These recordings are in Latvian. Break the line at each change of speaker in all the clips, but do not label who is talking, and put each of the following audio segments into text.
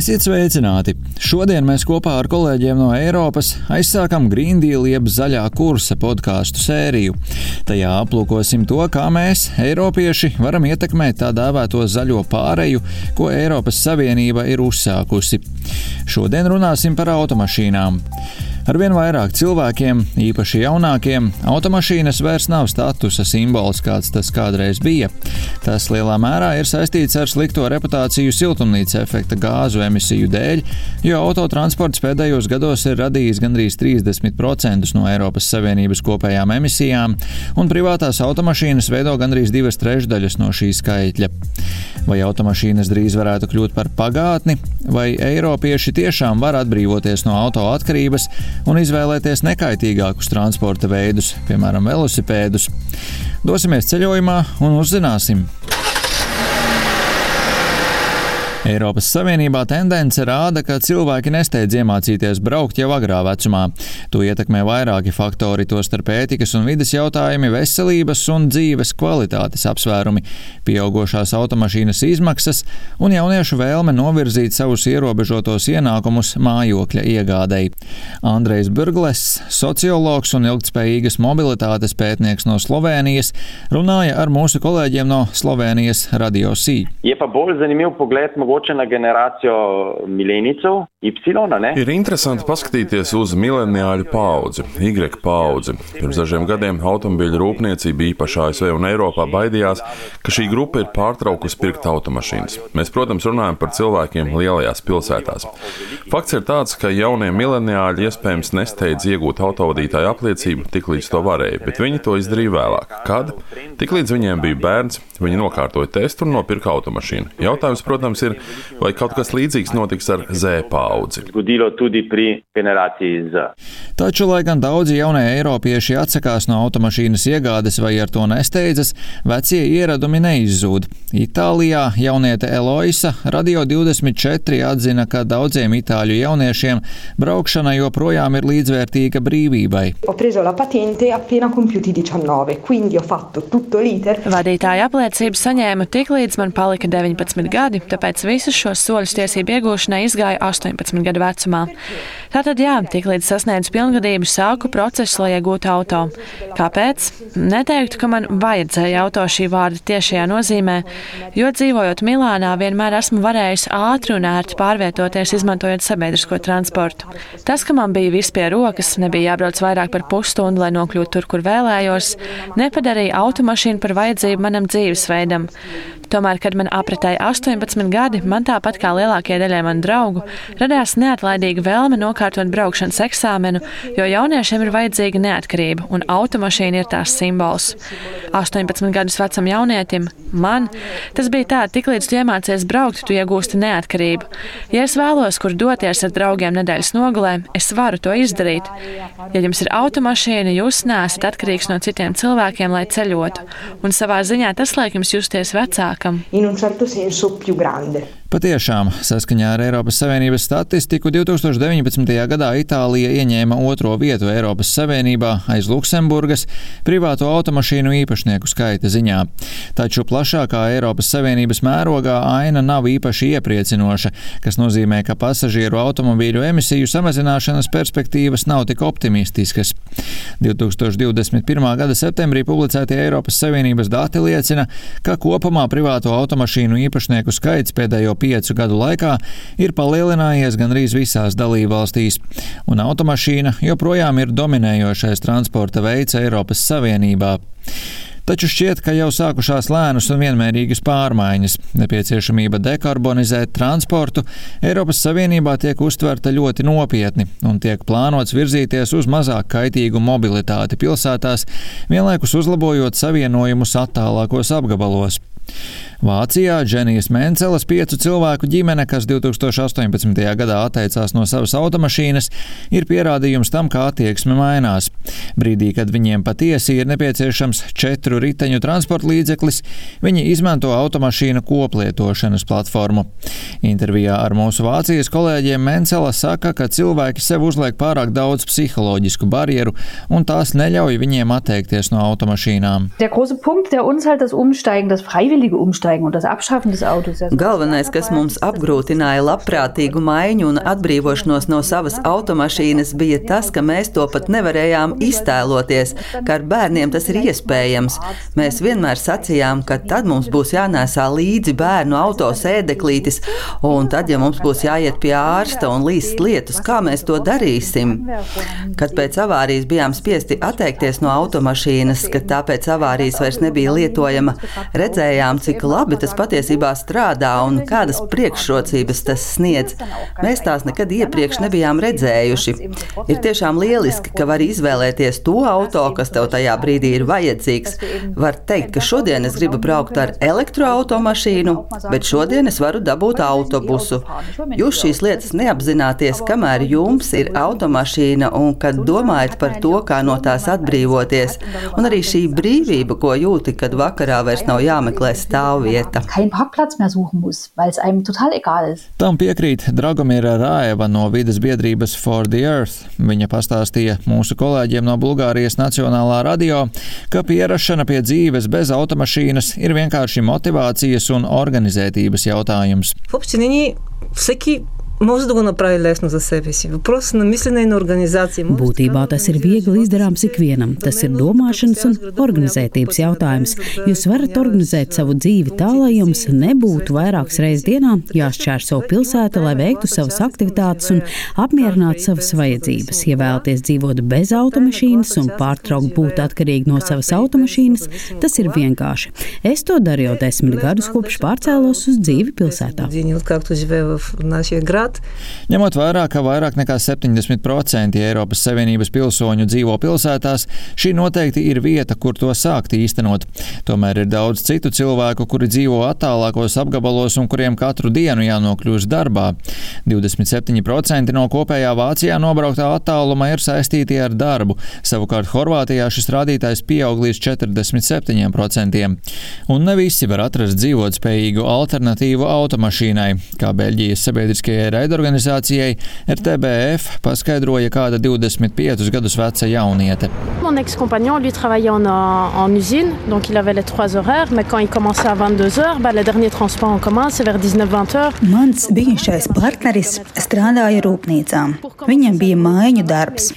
Esiet sveicināti! Šodien mēs kopā ar kolēģiem no Eiropas aizsākam Green Deal jeb zaļā kursa podkāstu sēriju. Tajā aplūkosim to, kā mēs, Eiropieši, varam ietekmēt tā dēvēto zaļo pāreju, ko Eiropas Savienība ir uzsākusi. Šodien runāsim par automašīnām. Arvien vairāk cilvēkiem, īpaši jaunākiem, automašīnas vairs nav statusa simbols, kāds tas kādreiz bija. Tas lielā mērā ir saistīts ar slikto reputāciju siltumnīca efekta gāzu emisiju dēļ, jo autotransports pēdējos gados ir radījis gandrīz 30% no Eiropas Savienības kopējām emisijām, un privātās automašīnas veido gandrīz divas trešdaļas no šī skaitļa. Vai automašīnas drīz varētu kļūt par pagātni, vai eiropieši tiešām var atbrīvoties no auto atkarības un izvēlēties nekaitīgākus transporta veidus, piemēram, velosipēdus? Dosimies ceļojumā un uzzināsim! Eiropas Savienībā tendence rāda, ka cilvēki nesteidz iemācīties braukt jau agrā vecumā. To ietekmē vairāki faktori, tostarp ētikas un vidas jautājumi, veselības un dzīves kvalitātes apsvērumi, pieaugušās automašīnas izmaksas un jauniešu vēlme novirzīt savus ierobežotos ienākumus mājokļa iegādēji. Andrejs Burgles, sociologs un ilgtspējīgas mobilitātes pētnieks no Slovenijas, runāja ar mūsu kolēģiem no Slovenijas Radio Sī.
Je pa bolj zanimiv pogled mogoče na generacijo milenijcev, Y. Ne?
Ir interesanti paskatīties uz mileniāļu paudzi, Y paudzi. Pirms dažiem gadiem automobīļu rūpniecība, īpaši ASV un Eiropā, baidījās, ka šī grupa ir pārtraukusi pirkt automašīnas. Mēs, protams, runājam par cilvēkiem lielajās pilsētās. Fakts ir tāds, ka jaunie mileniāļi iespējams nesteidz iegūt autovadītāju apliecību tik līdz to varēja, bet viņi to izdarīja vēlāk. Kad? Tik līdz viņiem bija bērns, viņi nokārtoja testu un nopirka automašīnu. Jautājums, protams, ir, vai kaut kas līdzīgs notiks ar Z paudzi.
Zgodilo tudi pri generaciji Z.
Taču, lai gan daudzi jaunie eiropieši atsakās no automašīnas iegādes vai ar to nesteidzas, vecie ieradumi neizzūd. Itālijā jauniete Eloisa Radio 24 atzina, ka daudziem itāļu jauniešiem braukšana joprojām ir līdzvērtīga brīvībai.
Ho preso la patente appena compiuti 19, quindi ho fatto tutto l'iter.
Vadītāja apliecību saņēmu tik līdz man palika 19 gadi, tāpēc visus šos soļus tiesību iegūšanai izgāju 18 gadu vecumā. Tātad, jā, tik līdz sasniedzu pilngadību, sāku procesu, lai iegūtu auto. Kāpēc? Neteiktu, ka man vajadzēja auto šī vārda tiešajā nozīmē, jo dzīvojot Milānā, vienmēr esmu varējis ātri un ērti pārvietoties, izmantojot sabiedrisko transportu. Tas, ka man bija viss pie rokas, nebija jābrauc vairāk par pusstundu, lai nokļūtu tur, kur vēlējos, nepadarīja automašīnu par vajadzību manam dzīvesveidam. Tomēr, kad man apritēja 18 gadi, man tāpat kā lielākajai daļai manu draugu, radās neatlaidīga vēlme nokārtot braukšanas eksāmenu, jo jauniešiem ir vajadzīga neatkarība, un automašīna ir tās simbols. 18 gadus vecam jaunietim, man, tas bija tā, tik līdz tu iemācies braukt, tu iegūsti neatkarību. Ja es vēlos, kur doties ar draugiem nedēļas nogalē, es varu to izdarīt. Ja jums ir automašīna, jūs neesat atkarīgs no citiem cilvēkiem, lai ceļotu, un savā ziņā tas liek jums justies vecākam.
In un certo senso più grande.
Patiešām, saskaņā ar Eiropas Savienības statistiku, 2019. gadā Itālija ieņēma otro vietu Eiropas Savienībā aiz Luksemburgas privāto automašīnu īpašnieku skaita ziņā. Taču plašākā Eiropas Savienības mērogā aina nav īpaši iepriecinoša, kas nozīmē, ka pasažieru automobīļu emisiju samazināšanas perspektīvas nav tik optimistiskas. 2021. gada septembrī publicētie Eiropas Savienības dati liecina, ka kopumā privāto automašīnu īpašnieku skaits pēdējo piecu gadu laikā ir palielinājies gandrīz visās dalībvalstīs, un automašīna joprojām ir dominējošais transporta veids Eiropas Savienībā. Taču šķiet, ka jau sākušās lēnas un vienmērīgas pārmaiņas. Nepieciešamība dekarbonizēt transportu Eiropas Savienībā tiek uztverta ļoti nopietni un tiek plānots virzīties uz mazāk kaitīgu mobilitāti pilsētās, vienlaikus uzlabojot savienojumus attālākos apgabalos. Vācijā Dženijas Mencelas piecu cilvēku ģimene, kas 2018. gadā atteicās no savas automašīnas, ir pierādījums tam, kā attieksme mainās. Brīdī, kad viņiem patiesi ir nepieciešams četru riteņu transporta līdzeklis, viņi izmanto automašīnu koplietošanas platformu. Intervijā ar mūsu Vācijas kolēģiem Mencela saka, ka cilvēki sev uzliek pārāk daudz psiholoģisku barjeru un tās neļauj viņiem atteikties no automašīnām.
Der große Punkt, der uns halt das Umsteigen, das freiwillige Umsteigen un das Abschaffen des Autos.
Galvenais, kas mums apgrūtināja labprātīgu maiņu un atbrīvošanos no savas automašīnas, bija tas, ka mēs to pat nevarējām iztēloties, ka ar bērniem tas ir iespējams. Mēs vienmēr sacījām, ka tad mums būs jānēsā līdzi bērnu auto sēdeklītis, un tad, ja mums būs jāiet pie ārsta un līst lietus, kā mēs to darīsim? Kad pēc avārijas bijām spiesti atteikties no automašīnas, ka tā pēc avārijas vairs nebija lietojama, redzējām, cik labi tas patiesībā strādā un kādas priekšrocības tas sniedz. Mēs tās nekad iepriekš nebijām redzējuši. Ir tiešām lieliski, ka var izvēlēties to auto, kas tev tajā brīdī ir vajadzīgs. Var teikt, ka šodien es gribu braukt ar elektroautomašīnu, bet šodien es varu dabūt autobusu. Jūs šīs lietas neapzināties, kamēr jums ir automašīna un kad domājat par to, kā no tās atbrīvoties. Un arī šī brīvība, ko jūti, kad vakarā vairs nav jāmeklē stāvvieta.
Tam piekrīt Dragomira Rāeva no vidas biedrības For the Earth. Viņa pastāstīja mūsu kolēģiem no Bulgārijas Nacionālā radio, ka pierašana pie dzīves bez automašīnas ir vienkārši motivācijas un organizētības jautājums.
Всеки може да го направи лесно за себе си. Въпрос на мислене и на организация.
Būtībā tas ir viegli izdarāms ikvienam. Tas ir domāšanas un organizētības jautājums. Jūs varat organizēt savu dzīvi tā, lai jums nebūtu vairākas reizes dienā jāšķērso pilsēta, lai veiktu savas aktivitātes un apmierinātu savas vajadzības. Ja vēlaties dzīvot bez automašīnas un pārtraukt būt atkarīgi no savas automašīnas, tas ir vienkārši. Es to daru jau desmit gadus, kopš pārcēlos uz dzīvi pilsētā.
Ņemot vērā, ka vairāk nekā 70% Eiropas Savienības pilsoņu dzīvo pilsētās, šī noteikti ir vieta, kur to sākt īstenot. Tomēr ir daudz citu cilvēku, kuri dzīvo attālākos apgabalos un kuriem katru dienu jānokļūst darbā. 27% no kopējā Vācijā nobrauktā attāluma ir saistīti ar darbu, savukārt Horvātijā šis rādītājs pieaug līdz 47%. Un ne visi var atrast dzīvotspējīgu alternatīvu automašīnai, kā Beļģijas sabiedriskajai raidorganizācijai RTBF paskaidroja kāda 25 gadus veca jauniete.
Mon ex-compagnon, lui, travaillait en, en usine, donc il avait les trois horaires, mais quand il commençait à 22 heures, bah, le dernier transport en commun, c'est vers 19-20 heures.
Mans bijušais partneris strādāja rūpnīcā. Viņam bija mājiņu darbs.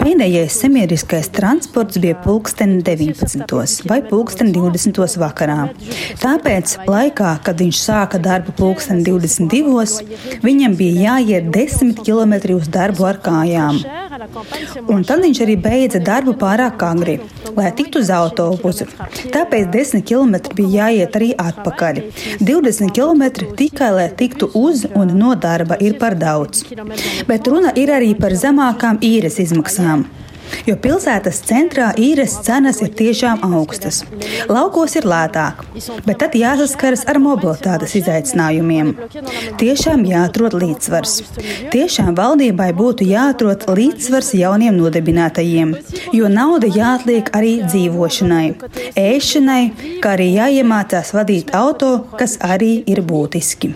Pēdējais sabiedriskais transports bija pulksten 19. vai pulksten 20. vakarā. Tāpēc laikā, kad viņš sāka darbu pulksten 22. Viņam bija jāiet 10 km uz darbu ar kājām. Un tad viņš arī beidza darbu pārāk agri, lai tiktu uz autobusu. Tāpēc 10 km bija jāiet arī atpakaļ. 20 km tikai lai tiktu uz un no darba ir par daudz. Bet runa ir arī par zemākām īres izmaksām. Jo pilsētas centrā īres cenas ir tiešām augstas. Laukos ir lētāk, bet tad jāsaskaras ar mobilitātes izaicinājumiem. Tiešām jāatrod līdzsvars. Tiešām valdībai būtu jāatrod līdzsvars jauniem nodibinātajiem, jo nauda jāatliek arī dzīvošanai, ēšanai, kā arī jāiemācās vadīt auto, kas arī ir būtiski.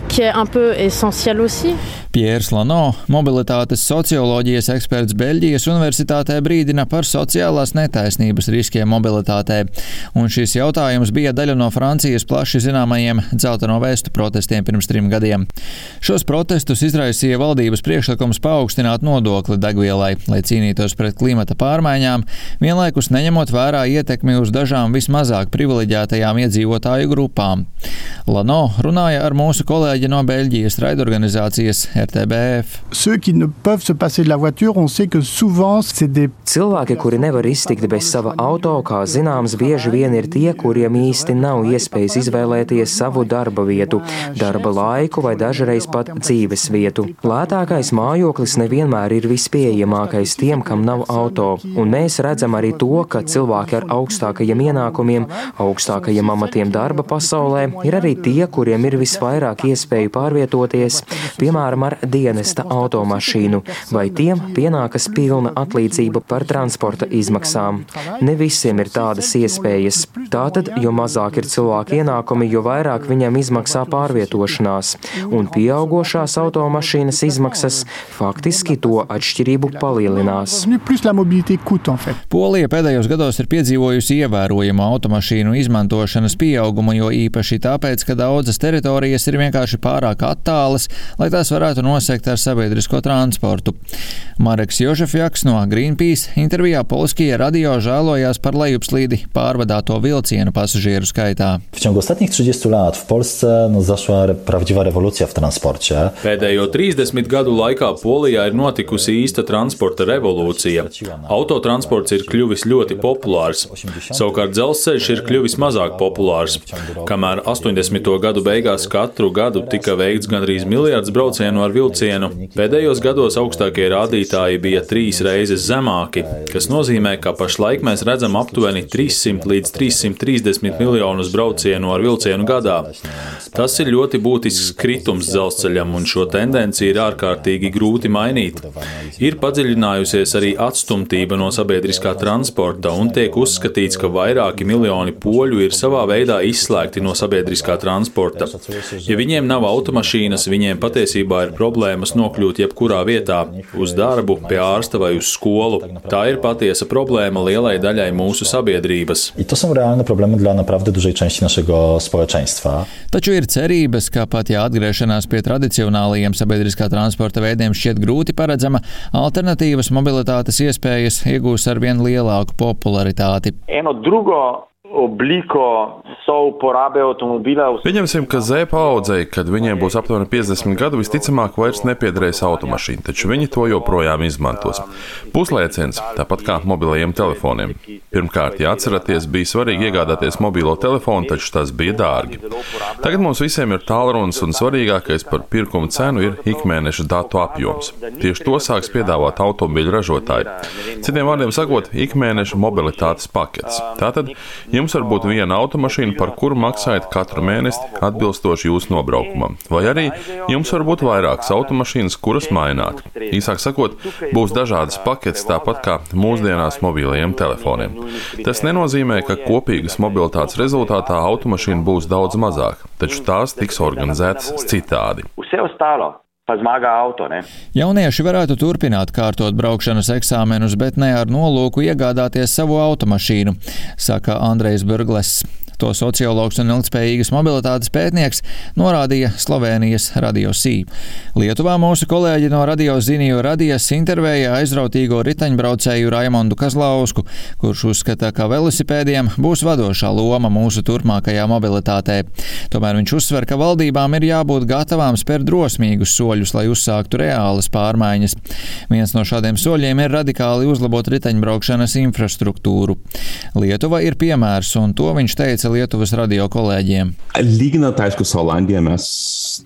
Piers Lano, mobilitātes socioloģijas eksperts Beļģijas Universitātē, brīdina par sociālās netaisnības riskiem mobilitātē, un šis jautājums bija daļa no Francijas plaši zināmajiem dzelteno vēstu protestiem pirms trim gadiem. Šos protestus izraisīja valdības priekšlikums paaugstināt nodokli degvielai, lai cīnītos pret klimata pārmaiņām, vienlaikus neņemot vērā ietekmi uz dažām vismazāk privileģētajām iedzīvotāju grupām. Lano runāja ar mūsu kolēģi no Beļģijas raidorganizācijas RTBF.
Ceux qui ne peuvent se passer de la voiture, on sait que souvent c'est des Cilvēki, kuri nevar iztikt bez sava auto, kā zināms, bieži vien ir tie, kuriem īsti nav iespējas izvēlēties savu darba vietu, darba laiku vai dažreiz pat dzīves vietu. Lētākais mājoklis nevienmēr ir vispieejamākais tiem, kam nav auto, un mēs redzam arī to, ka cilvēki ar augstākajiem ienākumiem, augstākajiem amatiem darba pasaulē ir arī tie, kuriem ir visvairāk iespēju pārvietoties, piemēram, ar dienesta automašīnu, vai tiem pienākas pilna atlīdzība par transporta izmaksām. Ne visiem ir tādas iespējas. Tātad, jo mazāk ir cilvēku ienākumi, jo vairāk viņam izmaksā pārvietošanās, un pieaugošās automašīnas izmaksas faktiski to atšķirību palielinās.
Polija pēdējos gados ir piedzīvojusi ievērojamu automašīnu izmantošanas pieaugumu, jo īpaši tāpēc, ka daudzas teritorijas ir vienkārši pārāk attālas, lai tās varētu nosegt ar sabiedrisko transportu. Mareks Jožefjaks no Greenpeace intervijā Polskijā radio žēlojās par lejupslīdi pārvadāto vilcienu pasažieru skaitā.
W ciągu ostatnich 30 lat w Polsce no, zaszła prawdziwa rewolucja w transporcie.
Pēdējo 30 gadu laikā Polijā ir notikusi īsta transporta revolūcija. Autotransports ir kļuvis ļoti populārs. Savukārt dzelzceļš ir kļuvis mazāk populārs. Kamēr 80. gadu beigās katru gadu tika veikts gandrīz miljards braucienu ar vilcienu, pēdējos gados augstākie rādītāji bija trīs reizes zemāki, kas nozīmē, ka pašlaik mēs redzam aptuveni 300 līdz 330 miljonus braucienu ar vilcienu gadā. Tas ir ļoti būtisks kritums dzelzceļam, un šo tendenci ir ārkārtīgi grūti mainīt. Ir padziļinājusies arī atstumtība no sabiedriskā transporta, un tiek uzskatīts, ka vairāki miljoni poļu ir savā veidā izslēgti no sabiedriskā transporta. Ja viņiem nav automašīnas, viņiem patiesībā ir problēmas nokļūt jebkurā vietā - uz darbu, pie ārsta vai uz skolu. Tā ir patiesa problēma lielai daļai mūsu sabiedrības.
Taču ir cerības, ka pat ja atgriešanās pie tradicionālajiem sabiedriskā transporta veidiem šķiet grūti paredzama, alternatīvas mobilitātes iespējas iegūs ar vien lielāku popularitāti.
Eno drugo obliko souporabe automobila.
Pieņemsim, ka Z paudzei, kad viņiem būs aptuveni 50 gadu, visticamāk vairs nepiederēs automašīna, taču viņi to joprojām izmantos. Puslēciens, tāpat kā mobilajiem telefoniem. Pirmkārt, ja atceraties, bija svarīgi iegādāties mobilo telefonu, taču tas bija dārgi. Tagad mums visiem ir tālrunis un svarīgākais par pirkuma cenu ir ikmēneša datu apjoms. Tieši to sāks piedāvāt automobīļu ražotāji. Citiem vārdiem sakot, ikmēneša mobilitātes pakets. Tātad, Jums var būt viena automašīna, par kuru maksājat katru mēnesi atbilstoši jūsu nobraukumam, vai arī jums var būt vairākas automašīnas, kuras maināt. Īsāk sakot, būs dažādas paketes, tāpat kā mūsdienās mobilajiem telefoniem. Tas nenozīmē, ka kopīgas mobilitātes rezultātā automašīna būs daudz mazāk, taču tās tiks organizētas citādi.
Pa zmaga auto. Ne?
Jaunieši varētu turpināt kārtot braukšanas eksāmenus, bet ne ar nolūku iegādāties savu automašīnu, saka Andrejs Burgles. To sociologs un ilgspējīgas mobilitātes pētnieks norādīja Slovenijas Radio Sī. Lietuvā mūsu kolēģi no Radio Ziniju radijas intervēja aizrautīgo riteņbraucēju Raimondu Kazlausku, kurš uzskata, ka velosipēdiem būs vadošā loma mūsu turpmākajā mobilitātē. Tomēr viņš uzsver, ka valdībām ir jābūt gatavām spērt drosmīgus soļus, lai uzsāktu reālas pārmaiņas. Viens no šādiem soļiem ir radikāli uzlabot riteņbraukšanas infrastruktūru. Lietuva ir piemērs, un to viņš teica Lietuvas radio kolēģiem.
Aišku, su Olandija mes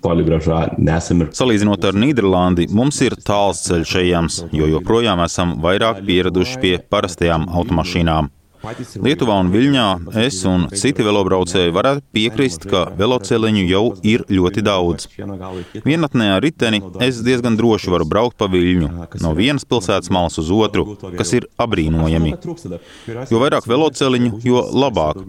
toli gražā nesam ir.
Salīdzinot ar Nīderlandi, mums ir tāls ceļš ejams, jo joprojām esam vairāk pieraduši pie parastajām automašīnām. Lietuvā un Viļņā es un citi velobraucēji varētu piekrist, ka veloceliņu jau ir ļoti daudz. Vienatnē ar riteni es diezgan droši varu braukt pa Viļņu, no vienas pilsētas malas uz otru, kas ir apbrīnojami. Jo vairāk veloceliņu, jo labāk.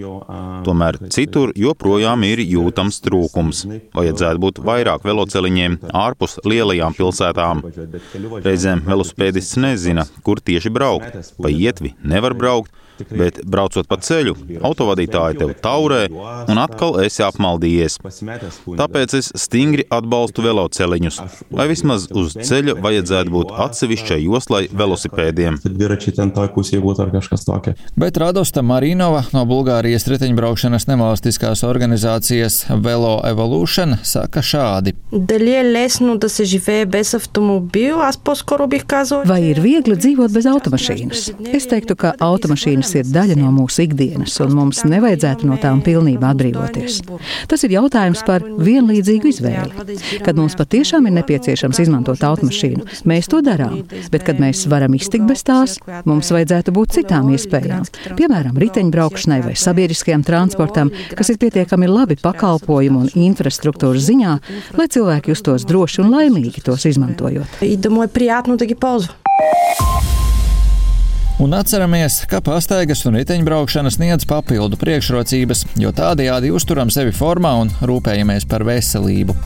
Tomēr citur joprojām ir jūtams trūkums. Vajadzētu būt vairāk veloceliņiem ārpus lielajām pilsētām. Reizēm velosipēdists nezina, kur tieši braukt. Pa ietvi nevar braukt Bet, braucot pa ceļu, autovadītāji tev taurē un atkal esi apmaldījies. Tāpēc es stingri atbalstu veloceliņus, lai vismaz uz ceļa vajadzētu būt atsevišķai joslai velosipēdiem.
Bet Radosta Marinova no Bulgārijas riteņbraukšanas nevalstiskās organizācijas Velo Evolution saka šādi.
Vai ir viegli dzīvot bez automašīnas? Es teiktu, ka automašīnas vainas ir daļa no mūsu ikdienas, un mums nevajadzētu no tām pilnībā atbrīvoties. Tas ir jautājums par vienlīdzīgu izvēli. Kad mums patiešām ir nepieciešams izmantot automašīnu, mēs to darām, bet kad mēs varam iztikt bez tās, mums vajadzētu būt citām iespējām, piemēram, riteņbraukšanai vai sabiedriskajam transportam, kas ir pietiekami labi pakalpojumu un infrastruktūras ziņā, lai cilvēki justos droši un laimīgi tos izmantojot.
Domāju, priātnu tagad pauzu.
Un atceramies, ka pastaigas un riteņbraukšana sniedz papildu priekšrocības, jo tādējādi uzturam sevi formā un rūpējamies par veselību.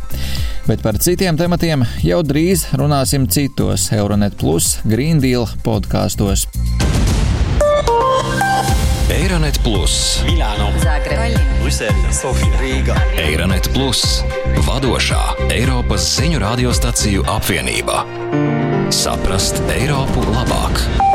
Bet par citiem tematiem jau drīz runāsim citos Euronet Plus Green Deal podkāstos.
Eironet Plus,
Milāno,
Zagreb,
Brisele, Sofija, Rīga.
Eironet Plus, vadošā Eiropas ziņu radiostaciju apvienība. Saprast Eiropu labāk!